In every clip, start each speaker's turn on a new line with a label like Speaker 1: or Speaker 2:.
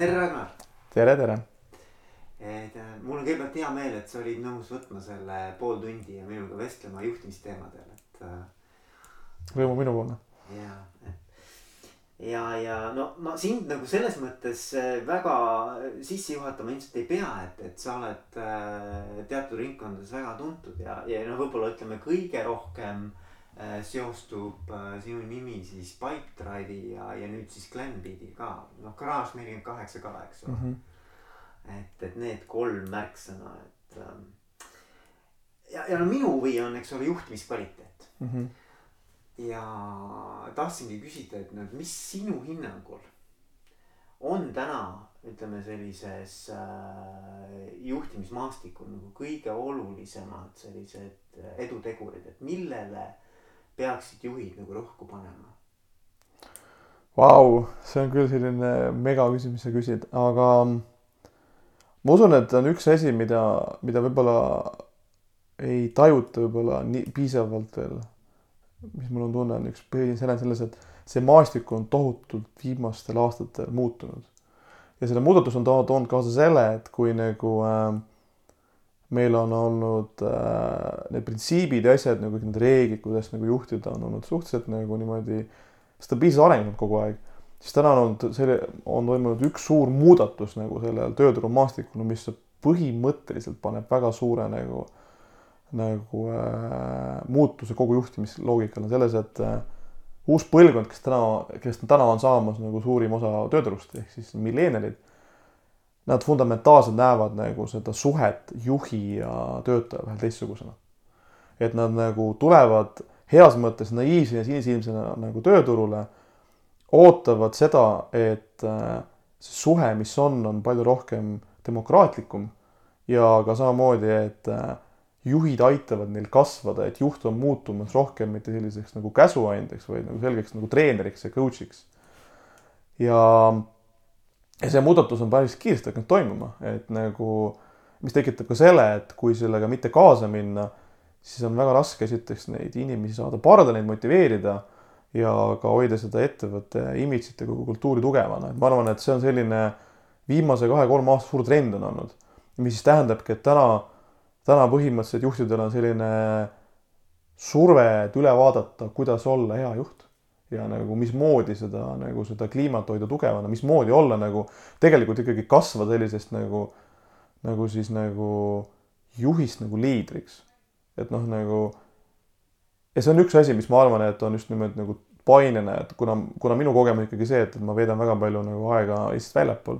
Speaker 1: tere, Ragnar.
Speaker 2: tere, tere.
Speaker 1: et äh, mul on kõigepealt hea meel, et sa olid nõus võtma selle pool tundi ja minuga vestlema juhtimisteemadel, et äh,.
Speaker 2: rõõmu minupoolne.
Speaker 1: ja, et ja, ja no ma sind nagu selles mõttes äh, väga sisse juhatama ilmselt ei pea, et, et sa oled äh, teatud ringkondades väga tuntud ja, ja noh, võib-olla ütleme kõige rohkem äh, seostub äh, sinu nimi siis Pipedrive'i ja, ja nüüd siis Glenbeat'i ka, noh Garage nelikümmend kaheksa ka, eks ole mm. -hmm et, et need kolm märksõna, et ähm, ja, ja no minu huvi on, eks ole, juhtimiskvaliteet mm. -hmm. ja tahtsingi küsida, et no mis sinu hinnangul on täna, ütleme sellises äh, juhtimismaastikul nagu kõige olulisemad sellised edutegurid, et millele peaksid juhid nagu rõhku panema?
Speaker 2: Vau, see on küll selline megaküsimus, sa küsid, aga ma usun, et on üks asi, mida, mida võib-olla ei tajuta võib-olla nii piisavalt veel. mis mul on tunne, on üks põhiline selle selles, et see maastik on tohutult viimastel aastatel muutunud. ja selle muudatus on toonud kaasa selle, et kui nagu äh, meil on olnud äh, need printsiibid ja asjad nagu need reeglid, kuidas nagu juhtida, on olnud suhteliselt nagu niimoodi stabiilselt arenenud kogu aeg siis täna on olnud selle, on toimunud üks suur muudatus nagu sellel tööturumaastikul, mis põhimõtteliselt paneb väga suure nagu, nagu äh, muutuse kogu juhtimisloogikale selles, et äh, uus põlvkond, kes täna, kes täna on saamas nagu suurim osa tööturust ehk siis milleenerid. Nad fundamentaalselt näevad nagu seda suhet juhi ja töötaja vahel teistsugusena. et nad nagu tulevad heas mõttes naiivse ja sinisilmsena nagu tööturule ootavad seda, et äh, see suhe, mis on, on palju rohkem demokraatlikum ja ka samamoodi, et äh, juhid aitavad neil kasvada, et juht on muutumas rohkem mitte selliseks nagu käsuandjaks, vaid nagu selgeks nagu treeneriks ja coach'iks. ja, ja see muudatus on päris kiiresti hakanud toimuma, et nagu, mis tekitab ka selle, et kui sellega mitte kaasa minna, siis on väga raske esiteks neid inimesi saada pardale, neid motiveerida ja ka hoida seda ettevõtte imidžit ja kogu kultuuri tugevana, et ma arvan, et see on selline viimase kahe-kolme aasta suur trend on olnud. mis siis tähendabki, et täna, täna põhimõtteliselt juhtidel on selline surve, et üle vaadata, kuidas olla hea juht ja nagu mismoodi seda nagu seda kliimat hoida tugevana, mismoodi olla nagu tegelikult ikkagi kasvada sellisest nagu, nagu siis nagu juhist nagu liidriks. et noh, nagu ja see on üks asi, mis ma arvan, et on just nimelt nagu painena, et kuna, kuna minu kogemus ikkagi see, et ma veedan väga palju nagu aega Eestist väljapool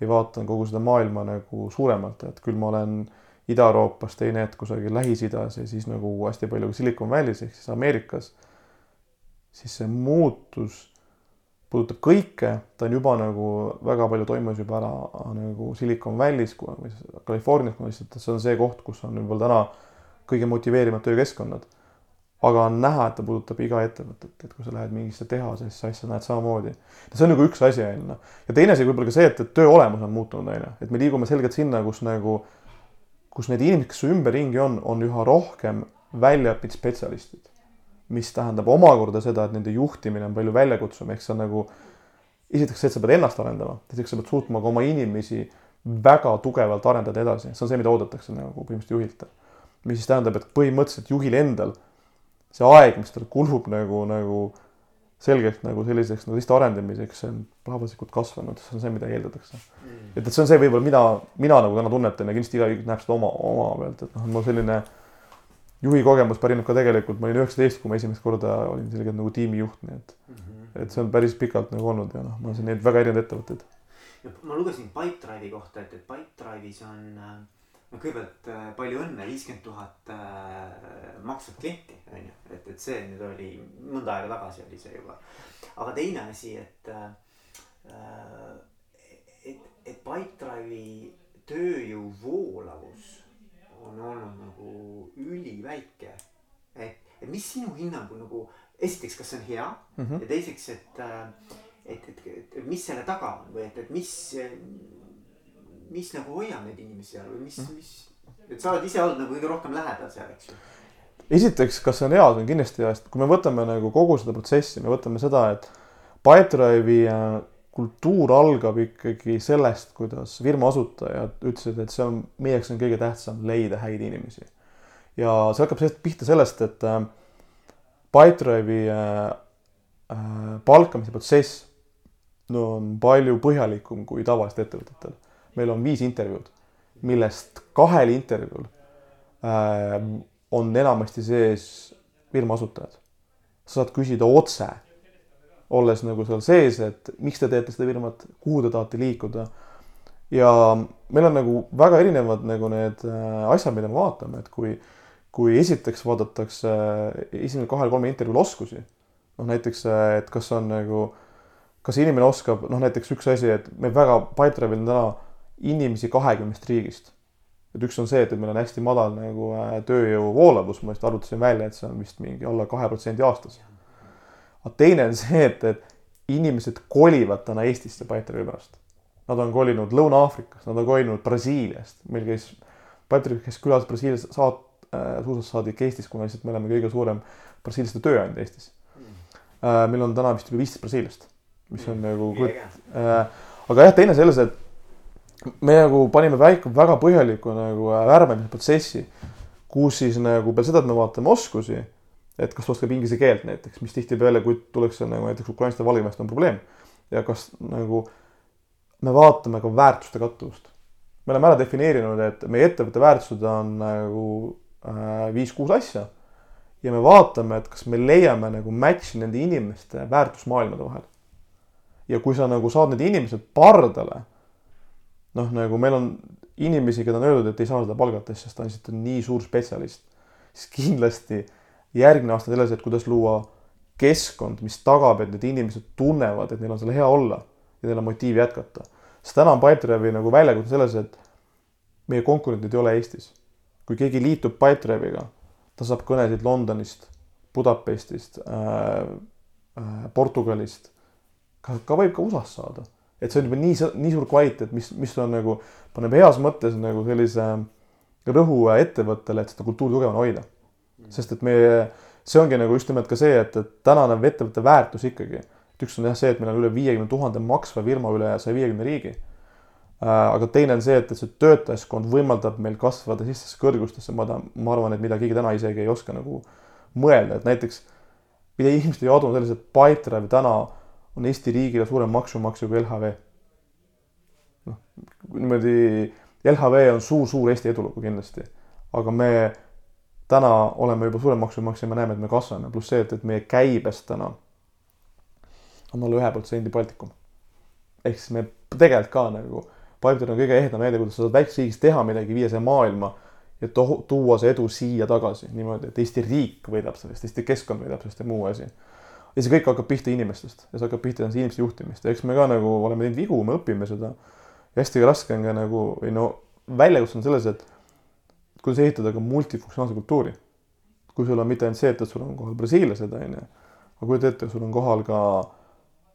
Speaker 2: ja vaatan kogu seda maailma nagu suuremalt, et küll ma olen Ida-Euroopas, teine hetk kusagil Lähis-Idas ja siis nagu hästi palju Silicon Valley's ehk siis Ameerikas. Siis see muutus puudutab kõike, ta on juba nagu väga palju toimus juba ära nagu Silicon Valley's või Californias, kui ma lihtsalt, see on see koht, kus on võib-olla täna kõige motiveerimad töökeskkonnad aga on näha, et ta puudutab iga ettevõtet, et kui sa lähed mingisse tehasesse asja, näed samamoodi. see on nagu üks asi, on ju. Ja teine asi võib-olla ka see, et, et töö olemus on muutunud, on ju, et me liigume selgelt sinna, kus nagu, kus need inimesed, kes su ümberringi on, on üha rohkem väljaõppinud spetsialistid. Mis tähendab omakorda seda, et nende juhtimine on palju väljakutsuvam, ehk on nagu esiteks see, et sa pead ennast arendama, teiseks sa pead suutma ka oma inimesi väga tugevalt arendada edasi, see on see, mida oodatakse nagu põhimõtteliselt juhilt. mis siis tähendab, et põhimõtteliselt juhil endal see aeg, mis tal kulub nagu, nagu selgelt nagu selliseks nagu teiste arendamiseks, see on plahvatuslikult kasvanud, see on see, mida eeldatakse. Mm.. et, et see on see võib-olla, mida mina nagu täna tunnetan ja kindlasti igaüks näeb seda oma, oma pealt, et noh, mul selline juhi kogemus pärineb ka tegelikult, ma olin üheksateist, kui ma esimest korda olin selgelt nagu tiimijuht, nii et mm, -hmm. et see on päris pikalt nagu olnud ja noh, ma olen siin väga erinevaid ettevõtteid.
Speaker 1: ma lugesin Pipedrive'i kohta, et, et Pipedrive'is on äh no kõigepealt äh, palju õnne, viiskümmend tuhat äh, maksvat klienti, on ju, et, et see nüüd oli mõnda aega tagasi oli see juba. aga teine asi, et, äh, et, et Pipedrive'i tööjõu voolavus on olnud nagu üliväike. et, et mis sinu hinnangul nagu, esiteks, kas see on hea mm -hmm. ja teiseks, et, et, et, et, et mis selle taga on või et, et mis mis nagu hoiab neid inimesi seal või mis mm., mis, et sa oled ise olnud nagu kõige rohkem lähedal seal, eks ju.
Speaker 2: esiteks, kas see on hea, see on kindlasti hea, sest kui me võtame nagu kogu seda protsessi, me võtame seda, et Pipedrive'i äh, kultuur algab ikkagi sellest, kuidas firma asutajad ütlesid, et see on, meie jaoks on kõige tähtsam leida häid inimesi. ja see hakkab sellest pihta sellest, et äh, Pipedrive'i äh, äh, palkamise protsess no on palju põhjalikum kui tavalistel ettevõtetel. meil on viis intervjuud, millest kahel intervjuul äh, on enamasti sees firma asutajad. sa saad küsida otse olles nagu seal sees, et miks te teete seda firmat, kuhu te tahate liikuda. ja meil on nagu väga erinevad nagu need äh, asjad, mida me vaatame, et kui, kui esiteks vaadatakse esimesel kahel-kolmel intervjuul oskusi, noh näiteks, äh, et kas on nagu, kas inimene oskab, noh näiteks üks asi, et meil väga Pipedrive'il on täna inimesi kahekümnest riigist. et üks on see, et, meil on hästi madal nagu äh, tööjõu voolavus, ma just arvutasin välja, et see on vist mingi alla kahe protsendi aastas aga teine on see, et, et inimesed kolivad täna Eestisse Pipedrive'i pärast. Nad on kolinud Lõuna-Aafrikast, nad on kolinud Brasiiliast, meil käis, Pipedrive käis külas Brasiilias saat- äh,, suursaadik Eestis, kuna lihtsalt me oleme kõige suurem brasiiliaste tööandja Eestis äh,. meil on täna vist üle viisteist brasiillast, mis on mm. nagu äh,. aga jah, teine selles, et me nagu panime väike, väga põhjaliku nagu äh, värbamise protsessi, kus siis nagu peale seda, et me vaatame oskusi et kas ta oskab inglise keelt näiteks, mis tihtipeale, kui tullakse nagu näiteks ukrainlaste ja valgemeeste on probleem. ja kas nagu me vaatame ka väärtuste kattuvust. me oleme ära defineerinud, et meie ettevõtte väärtused on nagu äh, viis-kuus asja. ja me vaatame, et kas me leiame nagu match'i nende inimeste väärtusmaailmade vahel. ja kui sa nagu saad need inimesed pardale, noh, nagu meil on inimesi, keda on öeldud, et ei saa seda palgata, sest ta on lihtsalt nii suur spetsialist, siis kindlasti järgmine aasta selles, et kuidas luua keskkond, mis tagab, et need inimesed tunnevad, et neil on seal hea olla ja neil on motiiv jätkata. sest täna on Pipedrive'i nagu väljakutse selles, et meie konkurendid ei ole Eestis. kui keegi liitub Pipedrive'iga, ta saab kõnesid Londonist, Budapestist äh,, äh, Portugalist, ka, ka võib ka USA-st saada. et see on juba nii, nii suur kvaliteet, mis, mis on nagu, paneb heas mõttes nagu sellise rõhu ettevõttele, et seda kultuuri tugevana hoida sest et meie, see ongi nagu just nimelt ka see, et, et tänane ettevõtte väärtus ikkagi, et üks on jah see, et meil on üle viiekümne tuhande maksva firma üle saja viiekümne riigi. Äh, aga teine on see, et, et see töötajaskond võimaldab meil kasvada sissesse kõrgustesse, ma tahan, ma arvan, et mida keegi täna isegi ei oska nagu mõelda, et näiteks mida inimesed ei adu selles, et Pipedrive täna on Eesti riigile suurem maksumaksja kui LHV. noh, niimoodi LHV on suur-suur Eesti edulugu kindlasti, aga me täna oleme juba suurem maksumaksja, me näeme, et me kasvame, pluss see, et, et meie käibest täna on alla ühe protsendi Baltikum. ehk siis me tegelikult ka nagu, Pipedrive on kõige ehedam näide, kuidas sa saad väikses riigis teha midagi, viia see maailma ja tuua see edu siia tagasi niimoodi, et Eesti riik võidab sellest, Eesti keskkond võidab sellest ja muu asi. ja see kõik hakkab pihta inimestest ja see hakkab pihta inimeste juhtimist ja eks me ka nagu oleme teinud vigu, me õpime seda. ja hästi raske on ka nagu, või no väljakutse on selles, et kuidas ehitada ka multifunktsionaalse kultuuri. kui sul on mitte ainult see, et, et sul on kohal brasiillased, on ju, aga kujuta ette, sul on kohal ka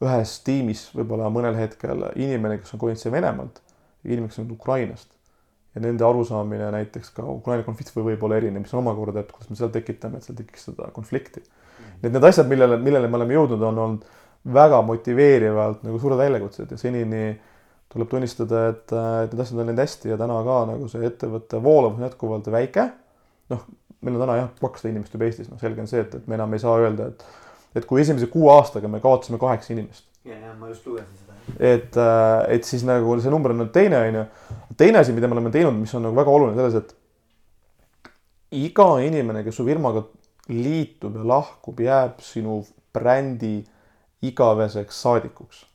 Speaker 2: ühes tiimis võib-olla mõnel hetkel inimene, kes on kolinud siia Venemaalt, inimene, kes on Ukrainast. ja nende arusaamine näiteks ka Ukraina konflikt või võib olla erinev, mis on omakorda, et kuidas me seal tekitame, et seal tekiks seda konflikti. nii et need asjad, millele, millele me oleme jõudnud, on olnud väga motiveerivalt nagu suured väljakutsed ja senini äh, tuleb tunnistada, et, et need asjad on läinud hästi ja täna ka nagu see ettevõtte voolavus on jätkuvalt väike. noh, meil on täna jah, kakssada inimest juba Eestis, noh, selge on see, et, et me enam ei saa öelda, et, et kui esimese kuue aastaga me kaotasime kaheksa inimest.
Speaker 1: ja, ja ma just lugesin seda.
Speaker 2: et, et siis nagu see number on nüüd teine, on ju. teine asi, mida me oleme teinud, mis on nagu väga oluline selles, et iga inimene, kes su firmaga liitub ja lahkub, jääb sinu brändi igaveseks saadikuks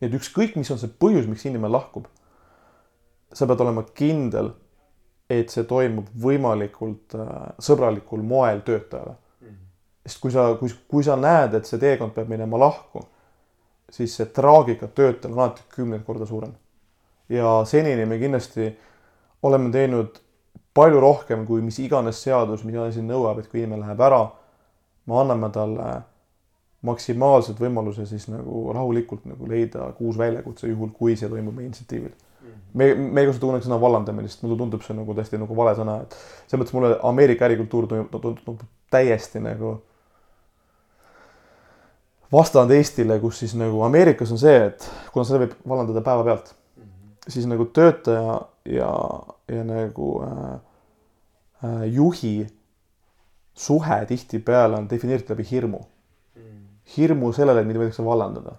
Speaker 2: nii et ükskõik, mis on see põhjus, miks inimene lahkub, sa pead olema kindel, et see toimub võimalikult äh, sõbralikul moel töötajale mm. -hmm. sest kui sa, kui, kui sa näed, et see teekond peab minema lahku, siis see traagika töötajal on alati kümneid korda suurem. ja senini me kindlasti oleme teinud palju rohkem kui mis iganes seadus, mis iganes nõuab, et kui inimene läheb ära, me anname talle maksimaalselt võimaluse siis nagu rahulikult nagu leida ka uus väljakutse, juhul kui see toimub meie initsiatiivil mm. -hmm. me, me ei kasuta kunagi sõna vallandamine, sest mulle tundub see nagu täiesti nagu vale sõna, et selles mõttes mulle Ameerika ärikultuur tundub, tundub täiesti nagu vastand Eestile, kus siis nagu Ameerikas on see, et kuna seda võib vallandada päevapealt, siis nagu töötaja ja, ja nagu äh, äh, juhi suhe tihtipeale on defineeritud läbi hirmu. Hirmu sellele, et mida võidakse vallandada.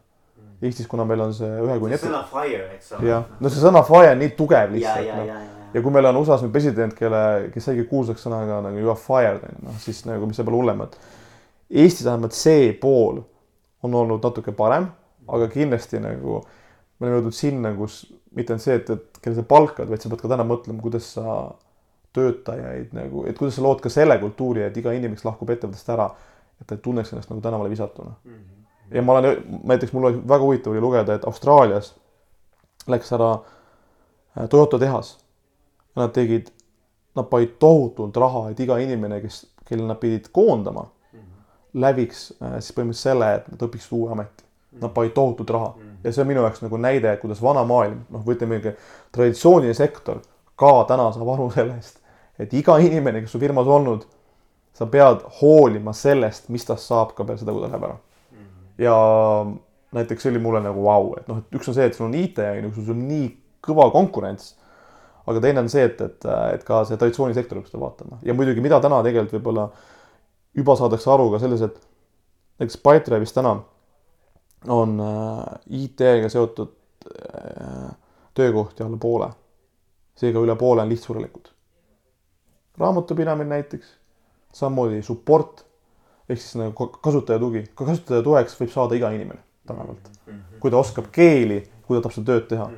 Speaker 2: Eestis, kuna meil on see ühe kuni
Speaker 1: see sõna fire, eks ole.
Speaker 2: jah, no see sõna fire on nii tugev
Speaker 1: ja,
Speaker 2: lihtsalt
Speaker 1: ja,
Speaker 2: noh
Speaker 1: ja, ja,
Speaker 2: ja kui meil on USA-s nüüd president, kelle, kes saigi kuulsaks sõnaga nagu you are fired noh siis nagu mis see pole hullemat. Eestis vähemalt see pool on olnud natuke parem, aga kindlasti nagu me oleme jõudnud sinna, kus mitte ainult see, et, et kelle sa palkad, vaid sa pead ka täna mõtlema, kuidas sa töötajaid nagu, et kuidas sa lood ka selle kultuuri, et iga inimene, kes lahkub ettevõttest ära, et ta ei tunneks ennast nagu tänavale visatuna. ja ma olen, näiteks mul oli väga huvitav oli lugeda, et Austraalias läks ära äh, Toyota tehas. Ja nad tegid, nad panid tohutult raha, et iga inimene, kes, kelle nad pidid koondama, läbiks äh, siis põhimõtteliselt selle, et nad õpiksid uue ameti. Nad panid tohutult raha. Ja see on minu jaoks nagu näide, kuidas vana maailm, noh, või ütleme, traditsiooniline sektor ka täna saab aru sellest, et iga inimene, kes su firmas olnud, sa pead hoolima sellest, mis tast saab ka peale seda, kui ta läheb ära. ja näiteks see oli mulle nagu vau, et noh, et üks on see, et sul on IT on ju, sul on nii kõva konkurents aga teine on see, et, et, et ka see traditsioonisektor peab seda vaatama ja muidugi, mida täna tegelikult võib-olla juba saadakse aru ka selles, et näiteks Pipedrive'is täna on äh, IT-ga seotud äh, töökohti alla poole. seega üle poole on lihtsurelikud. raamatupidamine näiteks, samamoodi support ehk siis nagu ka- kasutaja tugi, ka kasutaja toeks võib saada iga inimene tänavalt, kui ta oskab keeli, kui ta tahab seda tööd teha.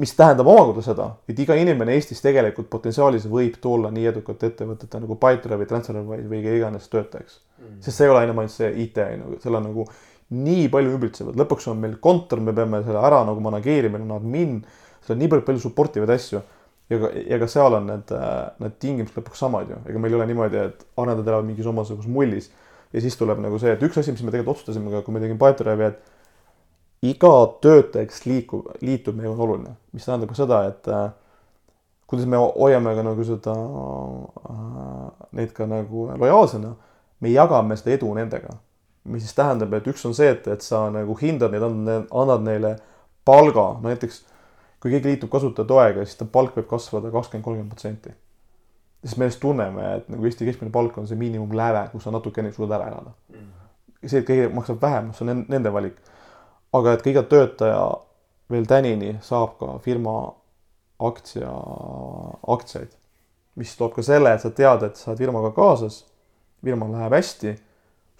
Speaker 2: Mis tähendab omakorda seda, et iga inimene Eestis tegelikult potentsiaalis võib tulla nii edukate ettevõtete nagu Pipedrive või TransferWise või kelle iganes töötajaks. sest see ei ole enam ainult see IT on ju, seal on nagu nii palju ümbritsevad, lõpuks on meil kontor, me peame selle ära nagu manageerima, meil on admin, seal on nii palju, palju support ivaid asju. Ja ka, ja ka seal on need, need tingimused lõpuks samad ju, ega meil ei ole niimoodi, et arendajad elavad mingis omasuguses mullis. ja siis tuleb nagu see, et üks asi, mis me tegelikult otsustasime ka, kui me tegime Pipedrive'i, et iga töötaja, kes liikub, liitub meiega, on oluline, mis tähendab ka seda, et äh, kuidas me hoiame ka nagu seda äh,, neid ka nagu lojaalsena, me jagame seda edu nendega. mis siis tähendab, et üks on see, et, et sa nagu hindad neid, annad neile palga, no näiteks kui keegi liitub kasutajatoega, siis ta palk võib kasvada kakskümmend, kolmkümmend protsenti. sest me just tunneme, et nagu Eesti keskmine palk on see miinimumläve, kus sa natukene suudad ära elada. see, et keegi maksab vähem, see on nende valik aga et ka iga töötaja veel tänini saab ka firma aktsia, aktsiaid, mis toob ka selle, et sa tead, et sa oled firmaga kaasas, firmal läheb hästi,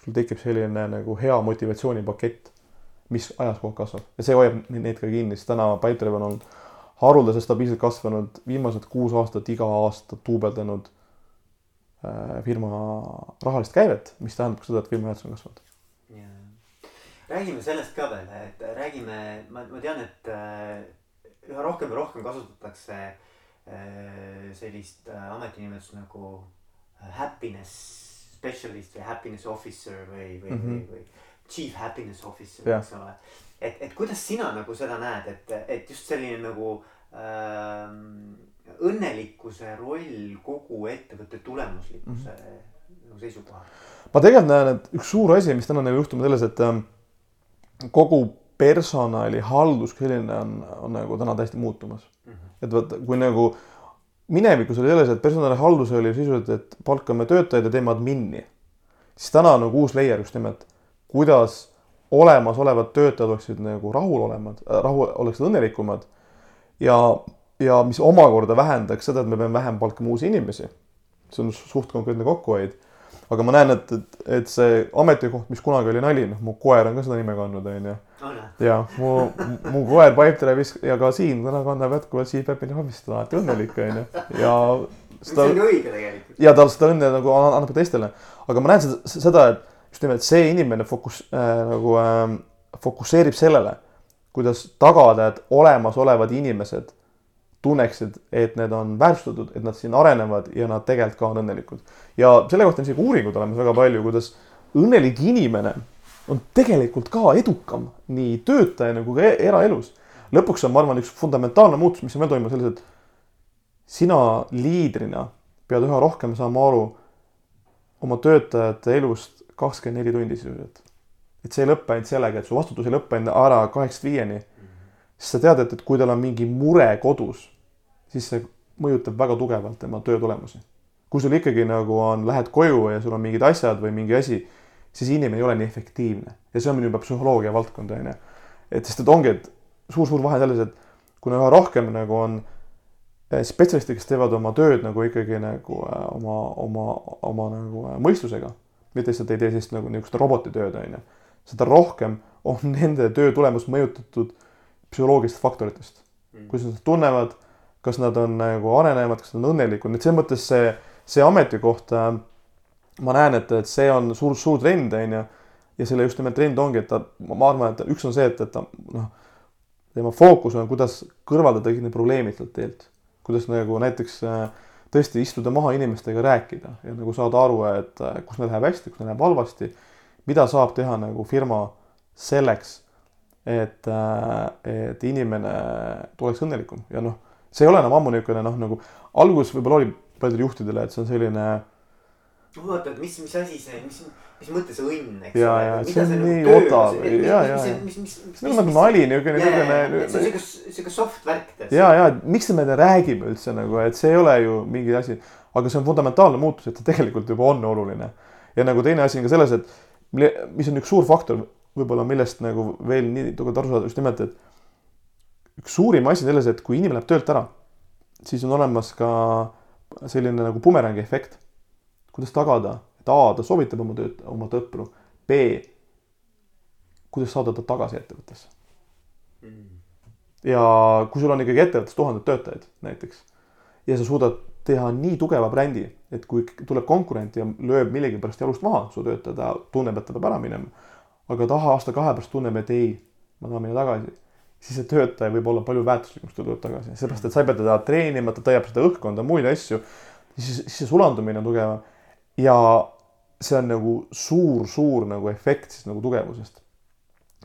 Speaker 2: sul tekib selline nagu hea motivatsioonipakett, mis ajas kogu aeg kasvab. Ja see hoiab neid ka kinni, sest täna Pipedrive on olnud haruldaselt stabiilselt kasvanud, viimased kuus aastat iga aasta duubeldanud äh, firma rahalist käivet, mis tähendab ka seda, et firma väärtus on kasvanud.
Speaker 1: Räägime sellest ka veel, et räägime, ma, ma tean, et äh, üha rohkem ja rohkem kasutatakse äh, sellist ametinimetust nagu happiness specialist või happiness officer või, või mm, -hmm. või, või chief happiness officer, eks ole. et, et kuidas sina nagu seda näed, et, et just selline nagu ähm, õnnelikkuse roll kogu ettevõtte tulemuslikkuse mm -hmm. nagu seisukohalt?
Speaker 2: ma tegelikult näen, et üks suur asi, mis täna nagu juhtub, on selles, et ähm, kogu personali haldus kui selline on, on nagu täna täiesti muutumas mm. -hmm. et vaata, kui nagu minevikus oli selles, et personalihaldus oli sisuliselt, et palkame töötajaid ja teeme admin'i. siis täna on nagu uus layer just nimelt, kuidas olemasolevad töötajad oleksid nagu rahulolemad äh,, rahu, oleksid õnnelikumad. ja, ja mis omakorda vähendaks seda, et me peame vähem palkama uusi inimesi. see on suht konkreetne kokkuhoid aga ma näen, et, et, et see ametikoht, mis kunagi oli nali, noh, mu koer on ka seda nime kandnud, onju. ja mu, mu koer Pipedrive'is ja ka siin täna kannab jätkuvalt Chief Happiness Office'it, ta on alati õnnelik, onju. ja
Speaker 1: seda, see on ju õige tegelikult.
Speaker 2: ja tal seda õnne nagu annab ka teistele. aga ma näen seda, seda, et just nimelt see inimene fokus- äh,, nagu äh, fokusseerib sellele, kuidas tagada, et olemasolevad inimesed tunneksid, et need on väärtustatud, et nad siin arenevad ja nad tegelikult ka on õnnelikud. ja selle kohta on isegi uuringud olemas väga palju, kuidas õnnelik inimene on tegelikult ka edukam nii töötaja nagu ka eraelus. lõpuks on, ma arvan, üks fundamentaalne muutus, mis on veel toimunud selles, et sina liidrina pead üha rohkem saama aru oma töötajate elust kakskümmend neli tundi sisuliselt. et see ei lõpe ainult sellega, et su vastutus ei lõpe enne ära kaheksast viieni. siis sa tead, et, et kui tal on mingi mure kodus, siis see mõjutab väga tugevalt tema töö tulemusi. kui sul ikkagi nagu on, lähed koju ja sul on mingid asjad või mingi asi, siis inimene ei ole nii efektiivne ja see on juba psühholoogia valdkond, on ju. et sest, et ongi, et suur-suur vahe selles, et kuna üha rohkem nagu on eh, spetsialistid, kes teevad oma tööd nagu ikkagi nagu äh, oma, oma, oma nagu äh, mõistusega, mitte lihtsalt ei tee sellist nagu niisugust robotitööd, on ju, seda rohkem on nende töö tulemus mõjutatud psühholoogilistest faktoritest mm.. kuidas nad tunnevad, kas nad on nagu arenevad, kas nad on õnnelikud, et selles mõttes see, see ametikoht ma näen, et, et see on suur, suur trend, on ju. ja selle just nimelt trend ongi, et ta, ma arvan, et üks on see, et, et ta noh, tema fookus on, kuidas kõrvaldada kõik need probleemid sealt teelt. kuidas nagu näiteks äh, tõesti istuda maha inimestega, rääkida ja nagu saada aru, et äh, kus neil läheb hästi, kus neil läheb halvasti. mida saab teha nagu firma selleks, et, äh, et inimene tuleks õnnelikum ja noh, see ei ole enam ammu niisugune noh, nagu alguses võib-olla oli paljudel juhtidele, et see on selline
Speaker 1: oota, et mis, mis asi see, mis, mis mõte see õnn, eks
Speaker 2: ja,
Speaker 1: ole.
Speaker 2: ja see on nii odav ja, ja. see on nagu nali niisugune,
Speaker 1: niisugune. see on siuke, siuke soft värk.
Speaker 2: ja, ja miks me räägime üldse nagu, et see ei ole ju mingi asi, aga see on fundamentaalne muutus, et see tegelikult juba on oluline. ja nagu teine asi on ka selles, et mis on üks suur faktor võib-olla, millest nagu veel nii tugevalt aru saada, just nimelt, et üks suurim asi selles, et kui inimene läheb töölt ära, siis on olemas ka selline nagu bumerangi efekt kuidas tagada, et A, ta soovitab oma tööd, oma sõpru, B, kuidas saada ta tagasi ettevõttesse? Mm.. ja kui sul on ikkagi ettevõttes tuhanded töötajad näiteks ja sa suudad teha nii tugeva brändi, et kui tuleb konkurent ja lööb millegipärast jalust maha, su töötaja, ta tunneb, et ta peab ära minema, aga ta aasta-kahe pärast tunneb, et ei, ma tahan minna tagasi, siis see töötaja võib olla palju väärtuslikum, kui ta tuleb tagasi, seepärast et sa ei pea teda treenima, ta täiab seda õhkkonda, muid asju, siis, siis see sulandumine on tugevam ja see on nagu suur-suur nagu efekt siis nagu tugevusest.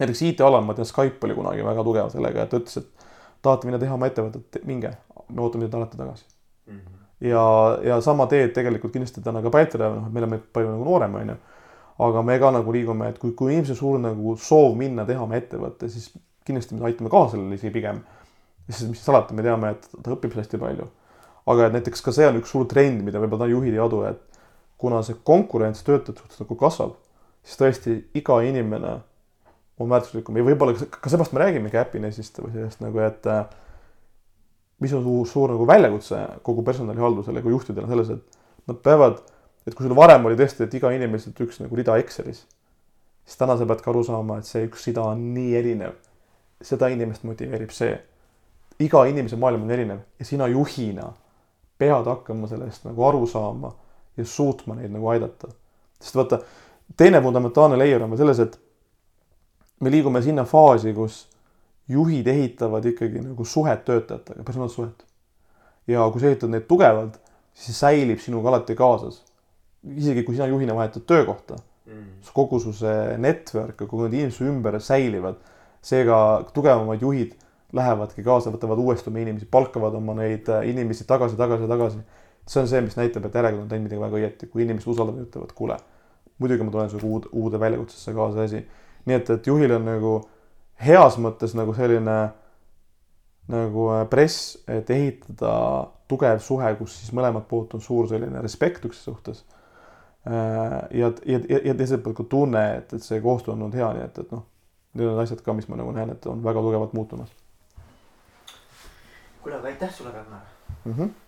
Speaker 2: näiteks IT-alal ma tean, Skype oli kunagi väga tugev sellega, et ta ütles, et tahate minna teha oma ettevõtet, minge, me ootame teid alati tagasi mm. -hmm. ja, ja sama teed tegelikult kindlasti täna ka Pätrile, noh, me oleme palju nagu noorem, on ju. aga me ka nagu liigume, et kui, kui inimesel suur nagu soov minna teha oma ettevõtte, siis kindlasti me aitame kaasa sellele isegi pigem. sest mis salata, me teame, et ta õpib hästi palju. aga et näiteks ka see on üks suur trend, mida võib-olla juhid ei adu, et kuna see konkurents töötajate suhtes nagu kasvab, siis tõesti iga inimene on väärtuslikum ja võib-olla ka seepärast me räägimegi Happinessist või sellest nagu, et äh, mis on suur, suur nagu väljakutse kogu personalihaldusele kui juhtidele selles, et nad peavad, et kui sul varem oli tõesti, et iga inimeselt üks nagu rida Excelis, siis täna sa pead ka aru saama, et see üks rida on nii erinev. seda inimest motiveerib see. iga inimese maailm on erinev ja sina juhina pead hakkama sellest nagu aru saama ja suutma neid nagu aidata. sest vaata, teine fundamentaalne layer on veel selles, et me liigume sinna faasi, kus juhid ehitavad ikkagi nagu suhet töötajatega, personaalsuhet. ja kui sa ehitad neid tugevalt, siis säilib sinuga alati kaasas. isegi kui sina juhina vahetad töökohta mm., kogu su see network ja kogu need inimesed su ümber säilivad. seega tugevamad juhid lähevadki kaasa, võtavad uuesti oma inimesi, palkavad oma neid inimesi tagasi, tagasi, tagasi see on see, mis näitab, et järelikult on teinud midagi väga õieti, kui inimesed usaldavad ja ütlevad, kuule, muidugi ma tulen sinuga uude, uude väljakutsesse kaasa asi. nii et, et juhil on nagu heas mõttes nagu selline nagu äh, press, et ehitada tugev suhe, kus siis mõlemalt poolt on suur selline respekt üksteise suhtes. Äh, ja, ja, ja, ja teiselt poolt ka tunne, et, et see koostöö on olnud hea, nii et, et noh, need on asjad ka, mis ma nagu näen, et on väga tugevalt muutumas.
Speaker 1: kuule, aga aitäh sulle, Ragnar
Speaker 2: mm. -hmm